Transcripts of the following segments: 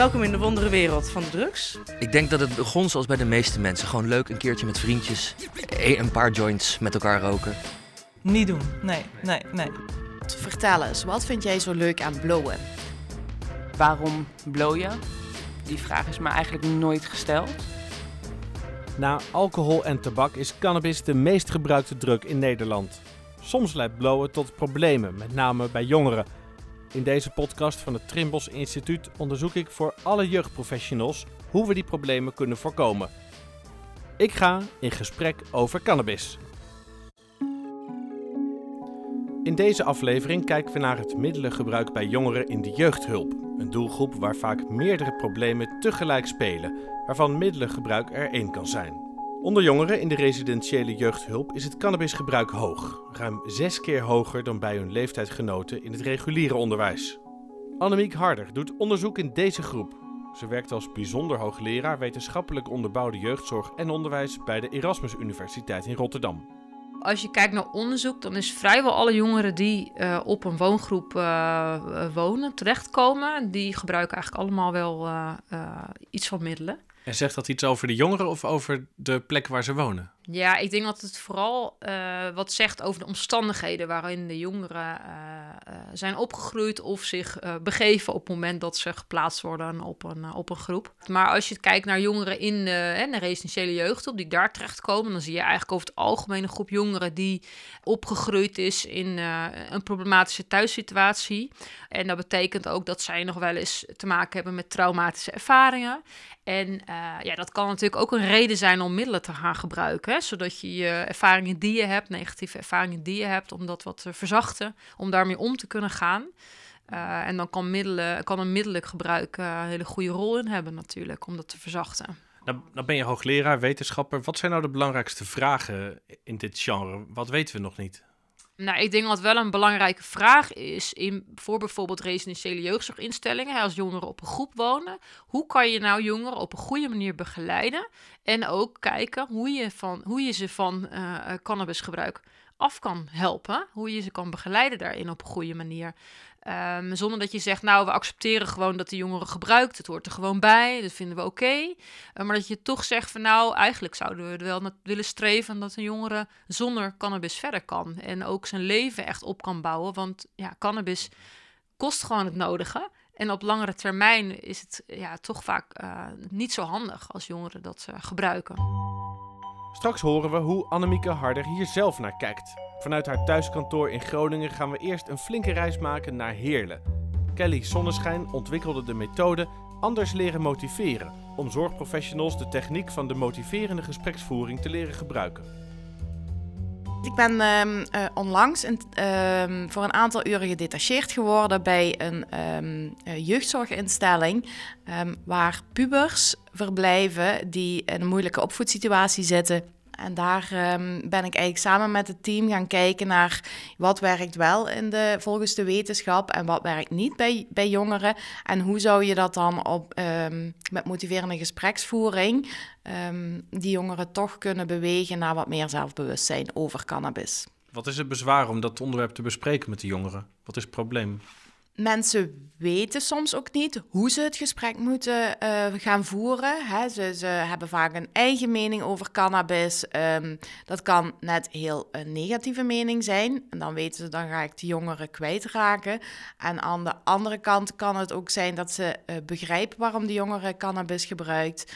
Welkom in de wondere wereld van de drugs. Ik denk dat het begon zoals bij de meeste mensen. Gewoon leuk een keertje met vriendjes, e- een paar joints met elkaar roken. Niet doen. Nee, nee, nee. Vertel eens, wat vind jij zo leuk aan blowen? Waarom blow je? Die vraag is me eigenlijk nooit gesteld. Na alcohol en tabak is cannabis de meest gebruikte drug in Nederland. Soms leidt blowen tot problemen, met name bij jongeren. In deze podcast van het Trimbos Instituut onderzoek ik voor alle jeugdprofessionals hoe we die problemen kunnen voorkomen. Ik ga in gesprek over cannabis. In deze aflevering kijken we naar het middelengebruik bij jongeren in de jeugdhulp. Een doelgroep waar vaak meerdere problemen tegelijk spelen, waarvan middelengebruik er één kan zijn. Onder jongeren in de residentiële jeugdhulp is het cannabisgebruik hoog, ruim zes keer hoger dan bij hun leeftijdgenoten in het reguliere onderwijs. Annemiek Harder doet onderzoek in deze groep. Ze werkt als bijzonder hoogleraar wetenschappelijk onderbouwde jeugdzorg en onderwijs bij de Erasmus Universiteit in Rotterdam. Als je kijkt naar onderzoek, dan is vrijwel alle jongeren die uh, op een woongroep uh, wonen, terechtkomen, die gebruiken eigenlijk allemaal wel uh, iets van middelen. En zegt dat iets over de jongeren of over de plek waar ze wonen? Ja, ik denk dat het vooral uh, wat zegt over de omstandigheden waarin de jongeren uh, uh, zijn opgegroeid of zich begeven op het moment dat ze geplaatst worden op een, op een groep. Maar als je kijkt naar jongeren in de, de residentiële jeugdhulp die daar terechtkomen, dan zie je eigenlijk over het algemeen een groep jongeren die opgegroeid is in een problematische thuissituatie. En dat betekent ook dat zij nog wel eens te maken hebben met traumatische ervaringen. En ja, dat kan natuurlijk ook een reden zijn om middelen te gaan gebruiken zodat je je ervaringen die je hebt, negatieve ervaringen die je hebt, om dat wat te verzachten, om daarmee om te kunnen gaan. Uh, en dan kan, middelen, kan een middelijk gebruik uh, een hele goede rol in hebben natuurlijk, om dat te verzachten. Nou, nou ben je hoogleraar, wetenschapper. Wat zijn nou de belangrijkste vragen in dit genre? Wat weten we nog niet? Nou, ik denk dat wel een belangrijke vraag is in, voor bijvoorbeeld residentiële jeugdzorginstellingen, als jongeren op een groep wonen. Hoe kan je nou jongeren op een goede manier begeleiden en ook kijken hoe je, van, hoe je ze van uh, cannabisgebruik af kan helpen, hoe je ze kan begeleiden daarin op een goede manier. Um, zonder dat je zegt, nou, we accepteren gewoon dat de jongere gebruikt. Het hoort er gewoon bij, dat vinden we oké. Uh, maar dat je toch zegt van, nou, eigenlijk zouden we er wel willen streven dat een jongere zonder cannabis verder kan. En ook zijn leven echt op kan bouwen. Want ja, cannabis kost gewoon het nodige. En op langere termijn is het ja, toch vaak uh, niet zo handig als jongeren dat uh, gebruiken. Straks horen we hoe Annemieke Harder hier zelf naar kijkt. Vanuit haar thuiskantoor in Groningen gaan we eerst een flinke reis maken naar Heerlen. Kelly Zonneschijn ontwikkelde de methode Anders leren motiveren om zorgprofessionals de techniek van de motiverende gespreksvoering te leren gebruiken. Ik ben uh, uh, onlangs uh, voor een aantal uren gedetacheerd geworden bij een um, jeugdzorginstelling ehm, waar pubers verblijven die in een moeilijke opvoedsituatie zitten en daar um, ben ik eigenlijk samen met het team gaan kijken naar wat werkt wel in de, volgens de wetenschap en wat werkt niet bij, bij jongeren. En hoe zou je dat dan op, um, met motiverende gespreksvoering um, die jongeren toch kunnen bewegen naar wat meer zelfbewustzijn over cannabis. Wat is het bezwaar om dat onderwerp te bespreken met de jongeren? Wat is het probleem? Mensen weten soms ook niet hoe ze het gesprek moeten uh, gaan voeren. Hè. Ze, ze, hebben vaak een eigen mening over cannabis. Um, dat kan net heel een negatieve mening zijn. En dan weten ze, dan ga ik de jongeren kwijtraken. En aan de andere kant kan het ook zijn dat ze uh, begrijpen waarom de jongere cannabis gebruikt.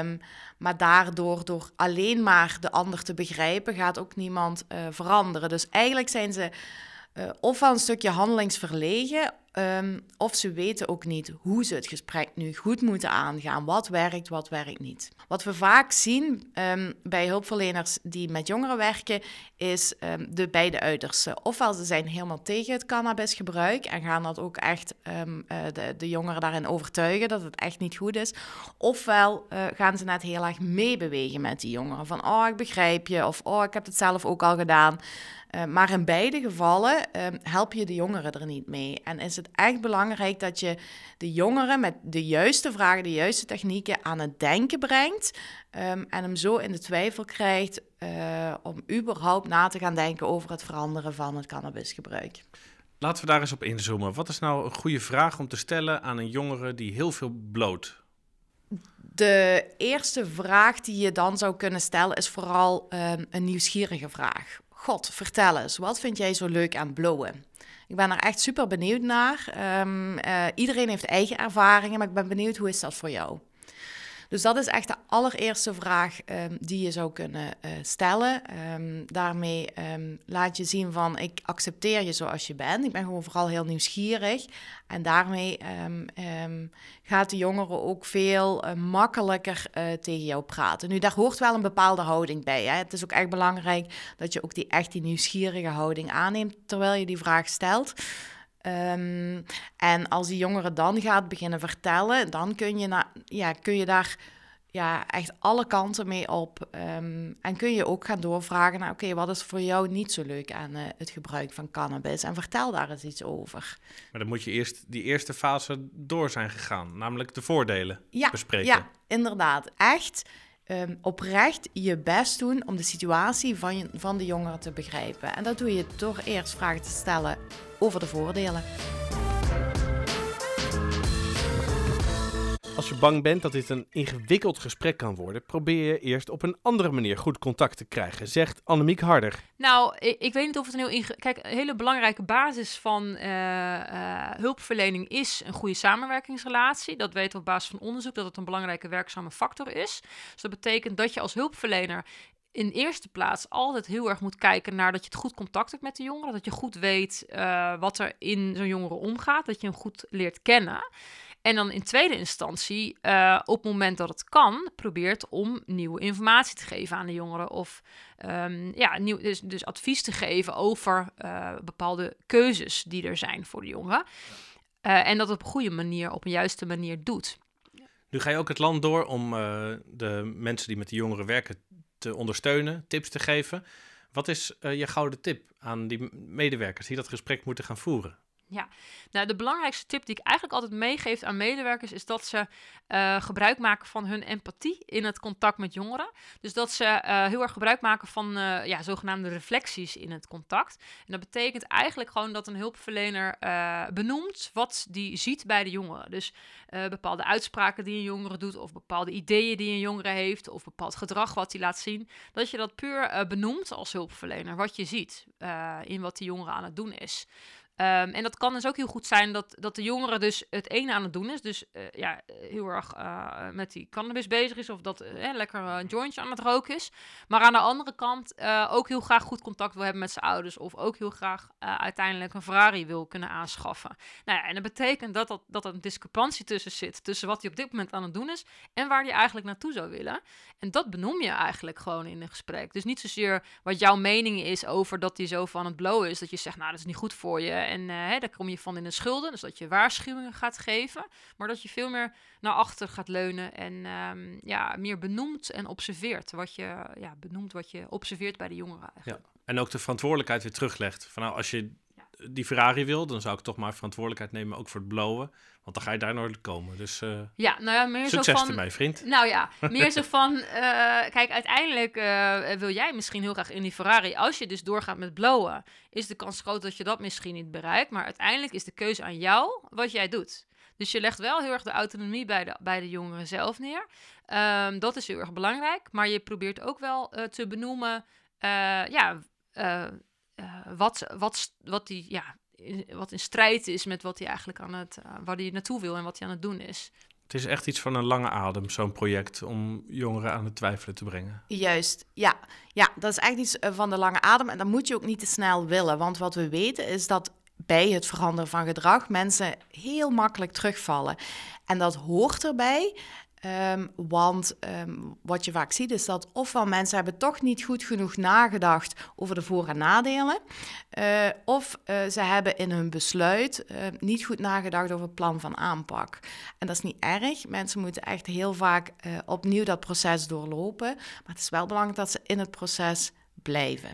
Um, maar daardoor, door alleen maar de ander te begrijpen, gaat ook niemand uh, veranderen. Dus eigenlijk zijn ze uh, of wel een stukje handelingsverlegen, um, of ze weten ook niet hoe ze het gesprek nu goed moeten aangaan. Wat werkt, wat werkt niet. Wat we vaak zien um, bij hulpverleners die met jongeren werken, is um, de beide uitersten. Ofwel ze zijn helemaal tegen het cannabisgebruik en gaan dat ook echt uh, de, de, jongeren daarin overtuigen dat het echt niet goed is. Ofwel uh, gaan ze net heel erg meebewegen met die jongeren. Van, oh, ik begrijp je, of oh, ik heb het zelf ook al gedaan. Uh, maar in beide gevallen uh, help je de jongeren er niet mee. En is het echt belangrijk dat je de jongeren met de juiste vragen, de juiste technieken aan het denken brengt. Um, en hem zo in de twijfel krijgt uh, om überhaupt na te gaan denken over het veranderen van het cannabisgebruik. Laten we daar eens op inzoomen. Wat is nou een goede vraag om te stellen aan een jongere die heel veel bloot? De eerste vraag die je dan zou kunnen stellen is vooral um, een nieuwsgierige vraag. God, vertel eens, wat vind jij zo leuk aan blowen? Ik ben er echt super benieuwd naar. Um, uh, iedereen heeft eigen ervaringen, maar ik ben benieuwd hoe is dat voor jou? Dus dat is echt de allereerste vraag um, die je zou kunnen uh, stellen. Um, daarmee um, laat je zien van ik accepteer je zoals je bent. Ik ben gewoon vooral heel nieuwsgierig. En daarmee gaat de jongere ook veel uh, makkelijker uh, tegen jou praten. Nu, daar hoort wel een bepaalde houding bij. Hè? Het is ook echt belangrijk dat je ook die echt die nieuwsgierige houding aanneemt terwijl je die vraag stelt. Um, en als die jongere dan gaat beginnen vertellen, dan kun je, na, ja, kun je daar ja, echt alle kanten mee op. Um, en kun je ook gaan doorvragen naar, oké, okay, wat is voor jou niet zo leuk aan uh, het gebruik van cannabis? En vertel daar eens iets over. Maar dan moet je eerst die eerste fase door zijn gegaan, namelijk de voordelen ja, bespreken. Ja, inderdaad. Echt um, oprecht je best doen om de situatie van, van de jongeren te begrijpen. En dat doe je door eerst vragen te stellen over de voordelen. Als je bang bent dat dit een ingewikkeld gesprek kan worden, probeer je eerst op een andere manier goed contact te krijgen, zegt Annemiek Harder. Nou, ik, ik weet niet of het een heel. Kijk, een hele belangrijke basis van uh, uh, hulpverlening is een goede samenwerkingsrelatie. Dat weten we op basis van onderzoek dat het een belangrijke werkzame factor is. Dus dat betekent dat je als hulpverlener in eerste plaats altijd heel erg moet kijken naar dat je het goed contact hebt met de jongeren. Dat je goed weet uh, wat er in zo'n jongere omgaat. Dat je hem goed leert kennen. En dan in tweede instantie, uh, op het moment dat het kan, probeert om nieuwe informatie te geven aan de jongeren. Of um, ja, nieuw, dus, dus, advies te geven over uh, bepaalde keuzes die er zijn voor de jongeren. Uh, en dat op een goede manier, op een juiste manier doet. Nu ga je ook het land door om de mensen die met de jongeren werken te ondersteunen, tips te geven. Wat is je gouden tip aan die medewerkers die dat gesprek moeten gaan voeren? Ja, nou de belangrijkste tip die ik eigenlijk altijd meegeef aan medewerkers is dat ze uh, gebruik maken van hun empathie in het contact met jongeren. Dus dat ze uh, heel erg gebruik maken van uh, ja, zogenaamde reflecties in het contact. En dat betekent eigenlijk gewoon dat een hulpverlener benoemt wat die ziet bij de jongeren. Dus bepaalde uitspraken die een jongere doet, of bepaalde ideeën die een jongere heeft, of bepaald gedrag wat hij laat zien. Dat je dat puur benoemt als hulpverlener, wat je ziet in wat die jongere aan het doen is. Um, en dat kan dus ook heel goed zijn dat, dat de jongere dus het ene aan het doen is. Dus uh, ja, heel erg uh, met die cannabis bezig is. Of dat uh, lekker een jointje aan het roken is. Maar aan de andere kant ook heel graag goed contact wil hebben met zijn ouders. Of ook heel graag uiteindelijk een Ferrari wil kunnen aanschaffen. Nou ja, en dat betekent dat, dat, dat er een discrepantie tussen zit. Tussen wat hij op dit moment aan het doen is. En waar hij eigenlijk naartoe zou willen. En dat benoem je eigenlijk gewoon in een gesprek. Dus niet zozeer wat jouw mening is over dat hij zo van het blowen is. Dat je zegt, nou dat is niet goed voor je. En hè, daar kom je van in de schulden. Dus dat je waarschuwingen gaat geven. Maar dat je veel meer naar achter gaat leunen. En um, ja, meer benoemt en observeert. Wat je ja, benoemt wat je observeert bij de jongeren eigenlijk. Ja. En ook de verantwoordelijkheid weer teruglegt. Van nou, als je die Ferrari wil, dan zou ik toch maar verantwoordelijkheid nemen ook voor het blowen. Want dan ga je daar nooit komen. Dus uh, ja, nou ja, meer succes zo van, ermee, vriend. Nou ja, meer zo van, uh, kijk, uiteindelijk uh, wil jij misschien heel graag in die Ferrari. Als je dus doorgaat met blowen, is de kans groot dat je dat misschien niet bereikt. Maar uiteindelijk is de keuze aan jou wat jij doet. Dus je legt wel heel erg de autonomie bij de, bij de jongeren zelf neer. Um, dat is heel erg belangrijk. Maar je probeert ook wel te benoemen, ja uh, wat, wat, wat, die, ja, in, wat in strijd is met wat hij eigenlijk aan het, uh, waar hij naartoe wil en wat hij aan het doen is. Het is echt iets van een lange adem, zo'n project, om jongeren aan het twijfelen te brengen. Juist, ja. Ja, dat is echt iets van de lange adem. En dat moet je ook niet te snel willen. Want wat we weten is dat bij het veranderen van gedrag mensen heel makkelijk terugvallen. En dat hoort erbij. Um, want um, wat je vaak ziet is dat ofwel mensen hebben toch niet goed genoeg nagedacht over de voor- en nadelen, uh, of uh, ze hebben in hun besluit uh, niet goed nagedacht over het plan van aanpak. En dat is niet erg. Mensen moeten echt heel vaak opnieuw dat proces doorlopen, maar het is wel belangrijk dat ze in het proces blijven.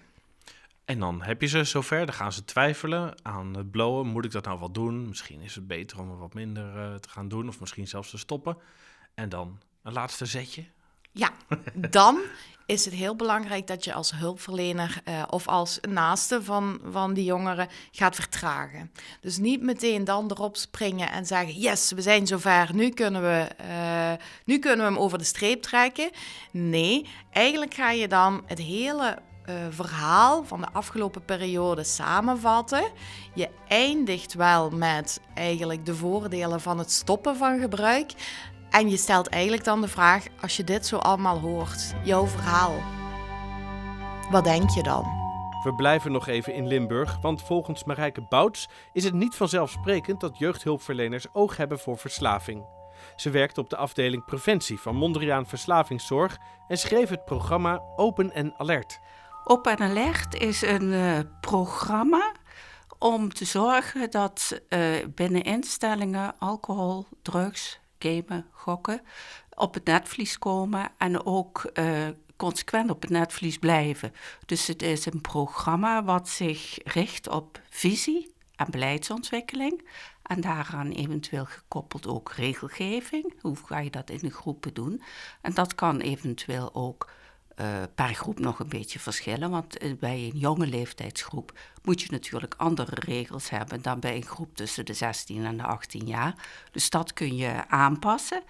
En dan heb je ze zover, dan gaan ze twijfelen aan het blowen. Moet ik dat nou wel doen? Misschien is het beter om er wat minder te gaan doen, of misschien zelfs te stoppen. En dan een laatste zetje. Ja, dan is het heel belangrijk dat je als hulpverlener uh, of als naaste van, van die jongeren gaat vertragen. Dus niet meteen dan erop springen en zeggen: Yes, we zijn zover, nu kunnen we, uh, nu kunnen we hem over de streep trekken. Nee, eigenlijk ga je dan het hele uh, verhaal van de afgelopen periode samenvatten. Je eindigt wel met eigenlijk de voordelen van het stoppen van gebruik. En je stelt eigenlijk dan de vraag, als je dit zo allemaal hoort, jouw verhaal, wat denk je dan? We blijven nog even in Limburg, want volgens Marijke Bouts is het niet vanzelfsprekend dat jeugdhulpverleners oog hebben voor verslaving. Ze werkt op de afdeling preventie van Mondriaan Verslavingszorg en schreef het programma Open en Alert. Open en Alert is een uh, programma om te zorgen dat uh, binnen instellingen alcohol, drugs, gamen, gokken op het netvlies komen en ook uh, consequent op het netvlies blijven. Dus het is een programma wat zich richt op visie en beleidsontwikkeling. En daaraan eventueel gekoppeld ook regelgeving. Hoe ga je dat in de groepen doen? En dat kan eventueel ook uh, per groep nog een beetje verschillen. Want eh, bij een jonge leeftijdsgroep moet je natuurlijk andere regels hebben dan bij een groep tussen de 16 en de 18 jaar. Dus dat kun je aanpassen.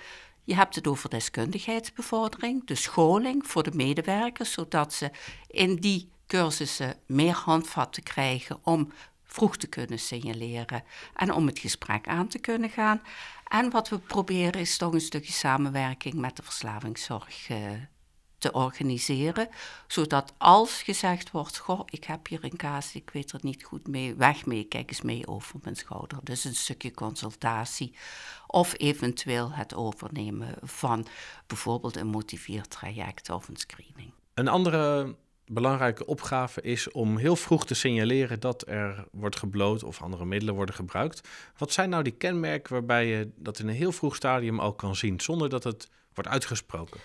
Je hebt het over deskundigheidsbevordering, de scholing voor de medewerkers, zodat ze in die cursussen meer handvatten krijgen om vroeg te kunnen signaleren en om het gesprek aan te kunnen gaan. En wat we proberen is toch een stukje samenwerking met de verslavingszorg uh, te organiseren, zodat als gezegd wordt, goh, ik heb hier een kaas, ik weet er niet goed mee, weg mee, kijk eens mee over mijn schouder. Dus een stukje consultatie of eventueel het overnemen van bijvoorbeeld een motiveertraject of een screening. Een andere belangrijke opgave is om heel vroeg te signaleren dat er wordt gebloot of andere middelen worden gebruikt. Wat zijn nou die kenmerken waarbij je dat in een heel vroeg stadium al kan zien, zonder dat het wordt uitgesproken?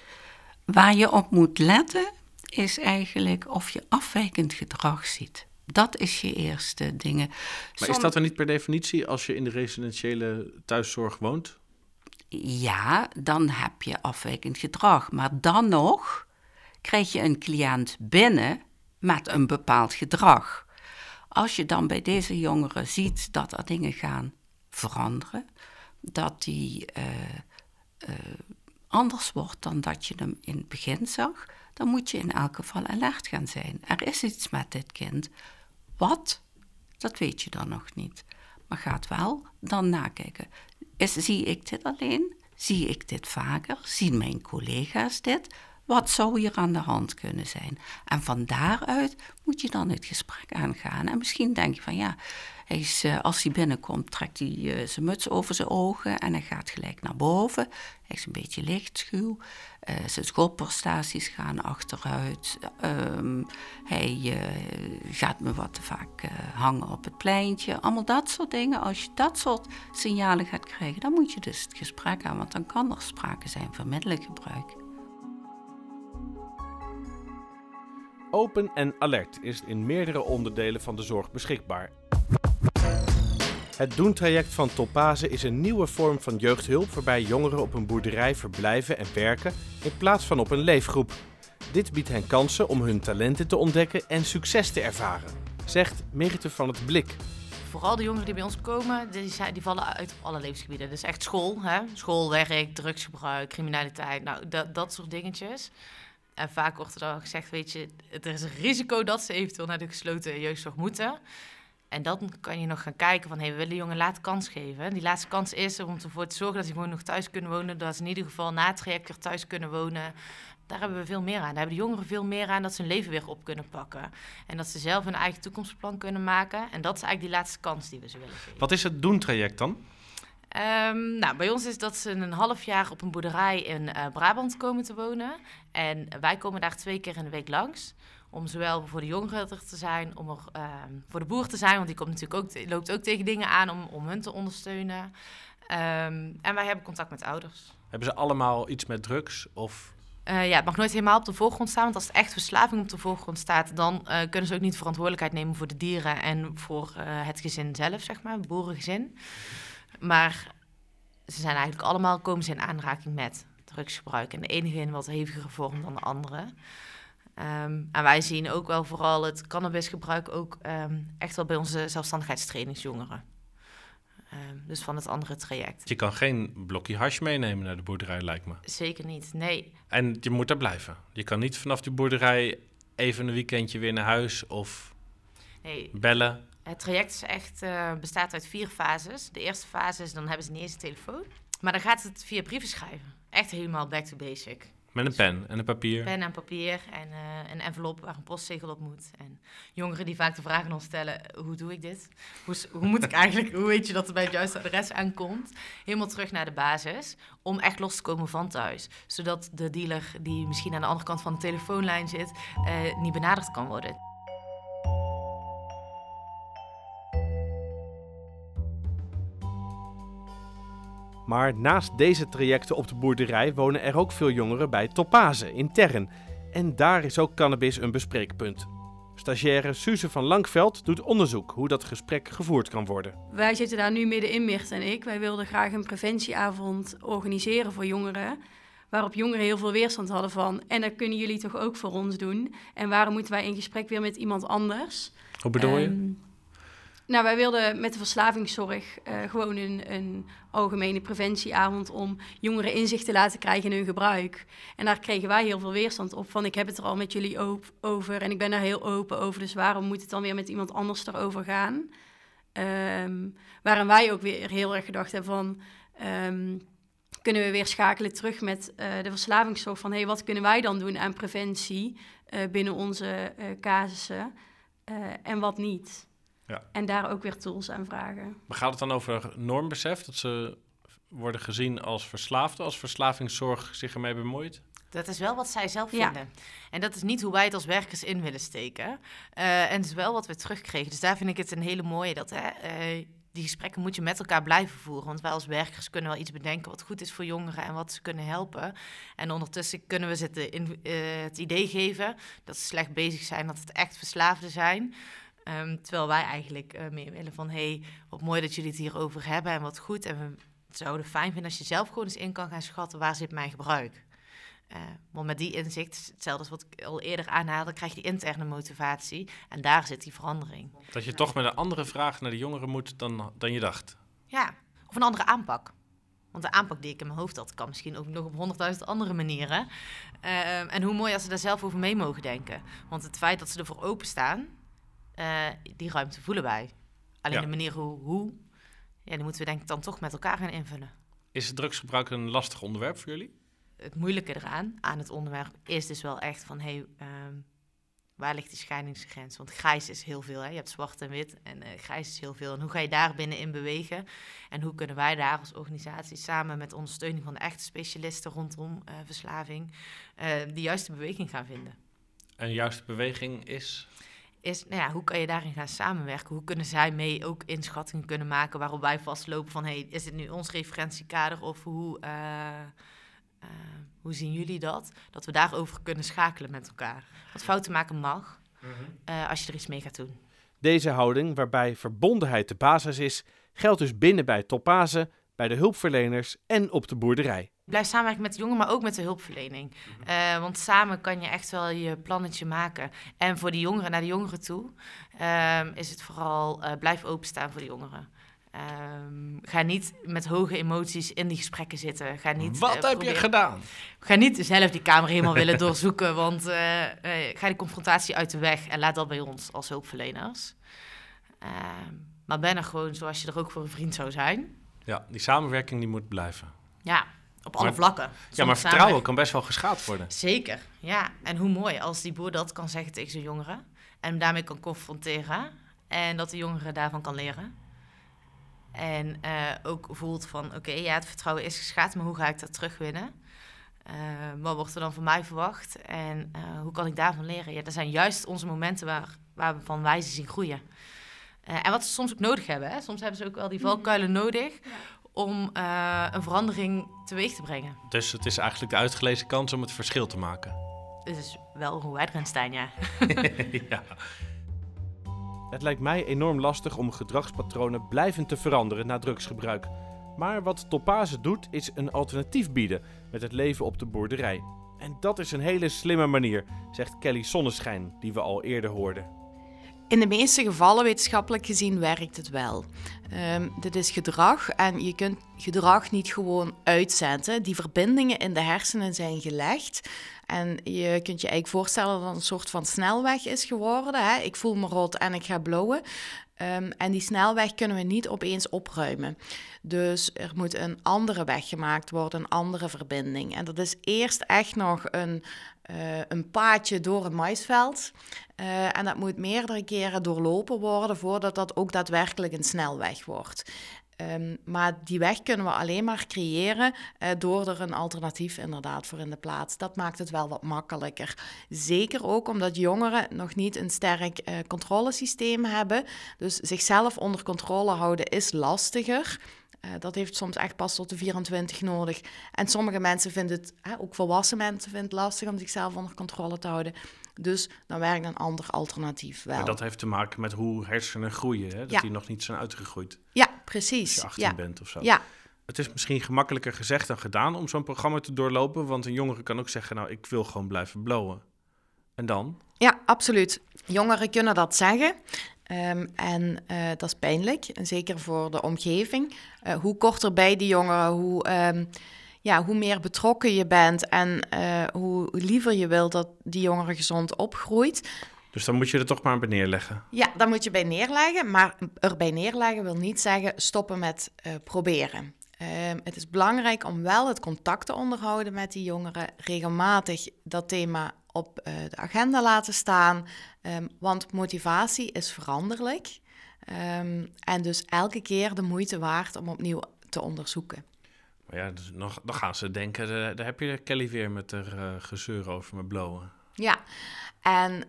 Waar je op moet letten is eigenlijk of je afwijkend gedrag ziet. Dat is je eerste dingen. Maar is dat dan niet per definitie als je in de residentiële thuiszorg woont? Ja, dan heb je afwijkend gedrag. Maar dan nog krijg je een cliënt binnen met een bepaald gedrag. Als je dan bij deze jongeren ziet dat er dingen gaan veranderen, dat die uh, uh, anders wordt dan dat je hem in het begin zag, dan moet je in elk geval alert gaan zijn. Er is iets met dit kind. Wat? Dat weet je dan nog niet. Maar gaat wel dan nakijken. Zie ik dit alleen? Zie ik dit vaker? Zien mijn collega's dit? Wat zou hier aan de hand kunnen zijn? En van daaruit moet je dan het gesprek aangaan. En misschien denk je van ja, hij is, uh, als hij binnenkomt, trekt hij uh, zijn muts over zijn ogen en hij gaat gelijk naar boven. Hij is een beetje lichtschuw. Uh, zijn schoolprestaties gaan achteruit. Um, hij gaat me wat te vaak hangen op het pleintje. Allemaal dat soort dingen. Als je dat soort signalen gaat krijgen, dan moet je dus het gesprek aan, want dan kan er sprake zijn van middelengebruik. Open en alert is in meerdere onderdelen van de zorg beschikbaar. Het Doen-traject van Topaze is een nieuwe vorm van jeugdhulp waarbij jongeren op een boerderij verblijven en werken in plaats van op een leefgroep. Dit biedt hen kansen om hun talenten te ontdekken en succes te ervaren, zegt Merite van het Blik. Vooral de jongeren die bij ons komen, die, vallen uit alle levensgebieden. Dus echt school, hè? school, werk, drugsgebruik, criminaliteit, nou, dat, dat soort dingetjes. En vaak wordt er dan gezegd, weet je, er is een risico dat ze eventueel naar de gesloten jeugdzorg moeten. En dan kan je nog gaan kijken van, hey, we willen jongen laat kans geven. Die laatste kans is om ervoor te zorgen dat ze gewoon nog thuis kunnen wonen. Dat ze in ieder geval na het traject weer thuis kunnen wonen. Daar hebben we veel meer aan. Daar hebben de jongeren veel meer aan dat ze hun leven weer op kunnen pakken. En dat ze zelf hun eigen toekomstplan kunnen maken. En dat is eigenlijk die laatste kans die we ze willen geven. Wat is het doen-traject dan? Um, nou, bij ons is dat ze een half jaar op een boerderij in uh, Brabant komen te wonen. En wij komen daar twee keer in de week langs. Om zowel voor de jongeren er te zijn, om er uh, voor de boer te zijn. Want die komt natuurlijk ook, loopt ook tegen dingen aan om, om hun te ondersteunen. Um, en wij hebben contact met ouders. Hebben ze allemaal iets met drugs? Of uh, ja, het mag nooit helemaal op de voorgrond staan. Want als het echt verslaving op de voorgrond staat, dan uh, kunnen ze ook niet verantwoordelijkheid nemen voor de dieren en voor uh, het gezin zelf, zeg maar, het boerengezin. Maar ze zijn eigenlijk allemaal, komen ze in aanraking met drugsgebruik. En de ene in wat hevigere vorm dan de andere. Ehm, en wij zien ook wel vooral het cannabisgebruik ook ehm, echt wel bij onze zelfstandigheidstrainingsjongeren. Ehm, dus van het andere traject. Je kan geen blokje hash meenemen naar de boerderij, lijkt me. Zeker niet, nee. En je moet daar blijven. Je kan niet vanaf die boerderij even een weekendje weer naar huis of nee. bellen. Het traject is echt, uh, bestaat uit vier fases. De eerste fase is, dan hebben ze niet eens een telefoon. Maar dan gaat het via brieven schrijven. Echt helemaal back to basic. Met een pen en een papier. Pen en papier en uh, een envelop waar een postzegel op moet. En jongeren die vaak de vraag aan ons stellen, hoe doe ik dit? Hoe, hoe moet ik eigenlijk, hoe weet je dat het bij het juiste adres aankomt? Helemaal terug naar de basis, om echt los te komen van thuis. Zodat de dealer die misschien aan de andere kant van de telefoonlijn zit, uh, niet benaderd kan worden. Maar naast deze trajecten op de boerderij wonen er ook veel jongeren bij Topaze in Terren. En daar is ook cannabis een bespreekpunt. Stagiaire Suze van Langveld doet onderzoek hoe dat gesprek gevoerd kan worden. Wij zitten daar nu middenin, Mirt en ik. Wij wilden graag een preventieavond organiseren voor jongeren. Waarop jongeren heel veel weerstand hadden van. En dat kunnen jullie toch ook voor ons doen? En waarom moeten wij in gesprek weer met iemand anders? Hoe bedoel je? Um, nou, wij wilden met de verslavingszorg uh, gewoon een, een, algemene preventieavond om jongeren inzicht te laten krijgen in hun gebruik. En daar kregen wij heel veel weerstand op van ik heb het er al met jullie over en ik ben er heel open over, dus waarom moet het dan weer met iemand anders erover gaan? Um, wij ook weer heel erg gedacht hebben van... Um, kunnen we weer schakelen terug met uh, de verslavingszorg van... hey, wat kunnen wij dan doen aan preventie uh, binnen onze casussen en wat niet? Ja. En daar ook weer tools aan vragen. Maar gaat het dan over normbesef? Dat ze worden gezien als verslaafden, als verslavingszorg zich ermee bemoeit? Dat is wel wat zij zelf vinden. En dat is niet hoe wij het als werkers in willen steken. Uh, en het is wel wat we terugkregen. Dus daar vind ik het een hele mooie dat hè, uh, die gesprekken moet je met elkaar blijven voeren. Want wij als werkers kunnen wel iets bedenken wat goed is voor jongeren en wat ze kunnen helpen. En ondertussen kunnen we ze het, in, uh, het idee geven dat ze slecht bezig zijn, dat het echt verslaafden zijn. Um, terwijl wij eigenlijk uh, meer willen van... hey, wat mooi dat jullie het hierover hebben en wat goed. En we zouden fijn vinden als je zelf gewoon eens in kan gaan schatten... waar zit mijn gebruik? Uh, want met die inzicht, hetzelfde als wat ik al eerder aanhaalde... krijg je die interne motivatie en daar zit die verandering. Dat je toch met een andere vraag naar de jongeren moet dan, dan je dacht. Ja, of een andere aanpak. Want de aanpak die ik in mijn hoofd had, kan misschien ook nog op honderdduizend andere manieren. Uh, en hoe mooi als ze daar zelf over mee mogen denken. Want het feit dat ze ervoor openstaan, uh, die ruimte voelen wij. Alleen de manier hoe, hoe, ja, die moeten we denk ik dan toch met elkaar gaan invullen. Is het drugsgebruik een lastig onderwerp voor jullie? Het moeilijke eraan, aan het onderwerp, is dus wel echt van... Hey, um, waar ligt die scheidingsgrens? Want grijs is heel veel. Hè? Je hebt zwart en wit en uh, grijs is heel veel. En hoe ga je daar binnenin bewegen? En hoe kunnen wij daar als organisatie samen met ondersteuning van de echte specialisten rondom uh, verslaving... de juiste beweging gaan vinden? En de juiste beweging is? Is, nou ja, hoe kan je daarin gaan samenwerken? Hoe kunnen zij mee ook inschattingen kunnen maken waarop wij vastlopen van, hey, is dit nu ons referentiekader of hoe, uh, uh, hoe zien jullie dat? Dat we daarover kunnen schakelen met elkaar. Wat fouten maken mag, mm -hmm. uh, als je er iets mee gaat doen. Deze houding, waarbij verbondenheid de basis is, geldt dus binnen bij Topaze, bij de hulpverleners en op de boerderij. Blijf samenwerken met de jongen, maar ook met de hulpverlening. Uh, want samen kan je echt wel je plannetje maken. En voor de jongeren, naar de jongeren toe, uh, is het vooral uh, blijf openstaan voor de jongeren. Um, ga niet met hoge emoties in die gesprekken zitten. Ga niet, Wat heb je gedaan? Ga niet zelf die kamer helemaal willen doorzoeken. Want ga die confrontatie uit de weg en laat dat bij ons als hulpverleners. Ehm, maar ben er gewoon zoals je er ook voor een vriend zou zijn. Ja, die samenwerking die moet blijven. Ja, op alle vlakken. Ja, maar vertrouwen kan best wel geschaad worden. Zeker, ja. En hoe mooi als die boer dat kan zeggen tegen zijn jongeren. En hem daarmee kan confronteren. En dat de jongere daarvan kan leren. En uh, ook voelt van, oké, okay, ja, het vertrouwen is geschaad, maar hoe ga ik dat terugwinnen? Uh, wat wordt er dan van mij verwacht? En uh, hoe kan ik daarvan leren? Ja, dat zijn juist onze momenten waar, waar we van wijze zien groeien. en wat ze soms ook nodig hebben. Hè? Soms hebben ze ook wel die valkuilen nodig... Ja om uh, een verandering teweeg te brengen. Dus het is eigenlijk de uitgelezen kans om het verschil te maken. Het is wel hoe wij erin staan, ja. ja. Het lijkt mij enorm lastig om gedragspatronen blijvend te veranderen na drugsgebruik. Maar wat Topase doet, is een alternatief bieden met het leven op de boerderij. En dat is een hele slimme manier, zegt Kelly Zonneschijn, die we al eerder hoorden. In de meeste gevallen, wetenschappelijk gezien, werkt het wel. Um, dit is gedrag en je kunt gedrag niet gewoon uitzetten. Die verbindingen in de hersenen zijn gelegd. En je kunt je eigenlijk voorstellen dat het een soort van snelweg is geworden. Hè? Ik voel me rood en ik ga blowen. Um, en die snelweg kunnen we niet opeens opruimen. Dus er moet een andere weg gemaakt worden, een andere verbinding. En dat is eerst echt nog een, uh, een paadje door een maisveld. Uh, en dat moet meerdere keren doorlopen worden voordat dat ook daadwerkelijk een snelweg wordt. Um, maar die weg kunnen we alleen maar creëren uh, door er een alternatief inderdaad voor in de plaats. Dat maakt het wel wat makkelijker. Zeker ook omdat jongeren nog niet een sterk uh, controlesysteem hebben. Dus zichzelf onder controle houden is lastiger. Uh, dat heeft soms echt pas tot de 24 nodig. En sommige mensen vinden het, hè, ook volwassen mensen vinden het lastig om zichzelf onder controle te houden. Dus dan werkt een ander alternatief wel. Maar dat heeft te maken met hoe hersenen groeien, hè? dat Ja. die nog niet zijn uitgegroeid Ja, als precies. je 18 ja. bent of zo. Ja, Het is misschien gemakkelijker gezegd dan gedaan om zo'n programma te doorlopen, want een jongere kan ook zeggen, nou, ik wil gewoon blijven blowen. En dan? Ja, absoluut. Jongeren kunnen dat zeggen. Ehm, en eh, dat is pijnlijk, en zeker voor de omgeving. Eh, hoe korter bij die jongeren, hoe, ehm, ja, hoe meer betrokken je bent en eh, hoe liever je wilt dat die jongere gezond opgroeit. Dus dan moet je er toch maar bij neerleggen. Ja, daar moet je bij neerleggen, maar erbij neerleggen wil niet zeggen stoppen met proberen. Ehm, het is belangrijk om wel het contact te onderhouden met die jongeren, regelmatig dat thema op eh, de agenda laten staan, Ehm, want motivatie is veranderlijk Ehm, en dus elke keer de moeite waard om opnieuw te onderzoeken. Maar ja, dus nog, dan gaan ze denken, eh, daar heb je Kelly weer met haar eh, gezeur over me blowen. Ja, en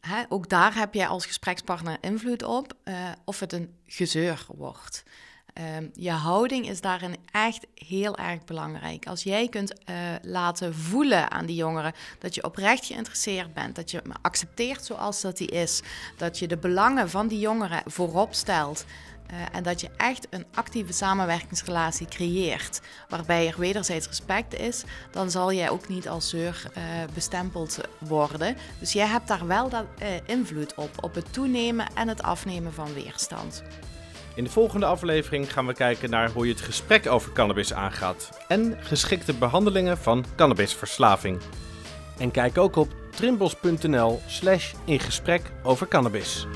hè, ook daar heb jij als gesprekspartner invloed op of het een gezeur wordt. Ehm, je houding is daarin echt heel erg belangrijk. Als jij kunt eh, laten voelen aan die jongeren dat je oprecht geïnteresseerd bent, dat je accepteert zoals dat hij is, dat je de belangen van die jongeren voorop stelt. eh, en dat je echt een actieve samenwerkingsrelatie creëert, waarbij er wederzijds respect is, dan zal jij ook niet als zeur eh, bestempeld worden. Dus jij hebt daar wel dat, invloed op, op het toenemen en het afnemen van weerstand. In de volgende aflevering gaan we kijken naar hoe je het gesprek over cannabis aangaat en geschikte behandelingen van cannabisverslaving. En kijk ook op trimbos.nl slash in gesprek over cannabis.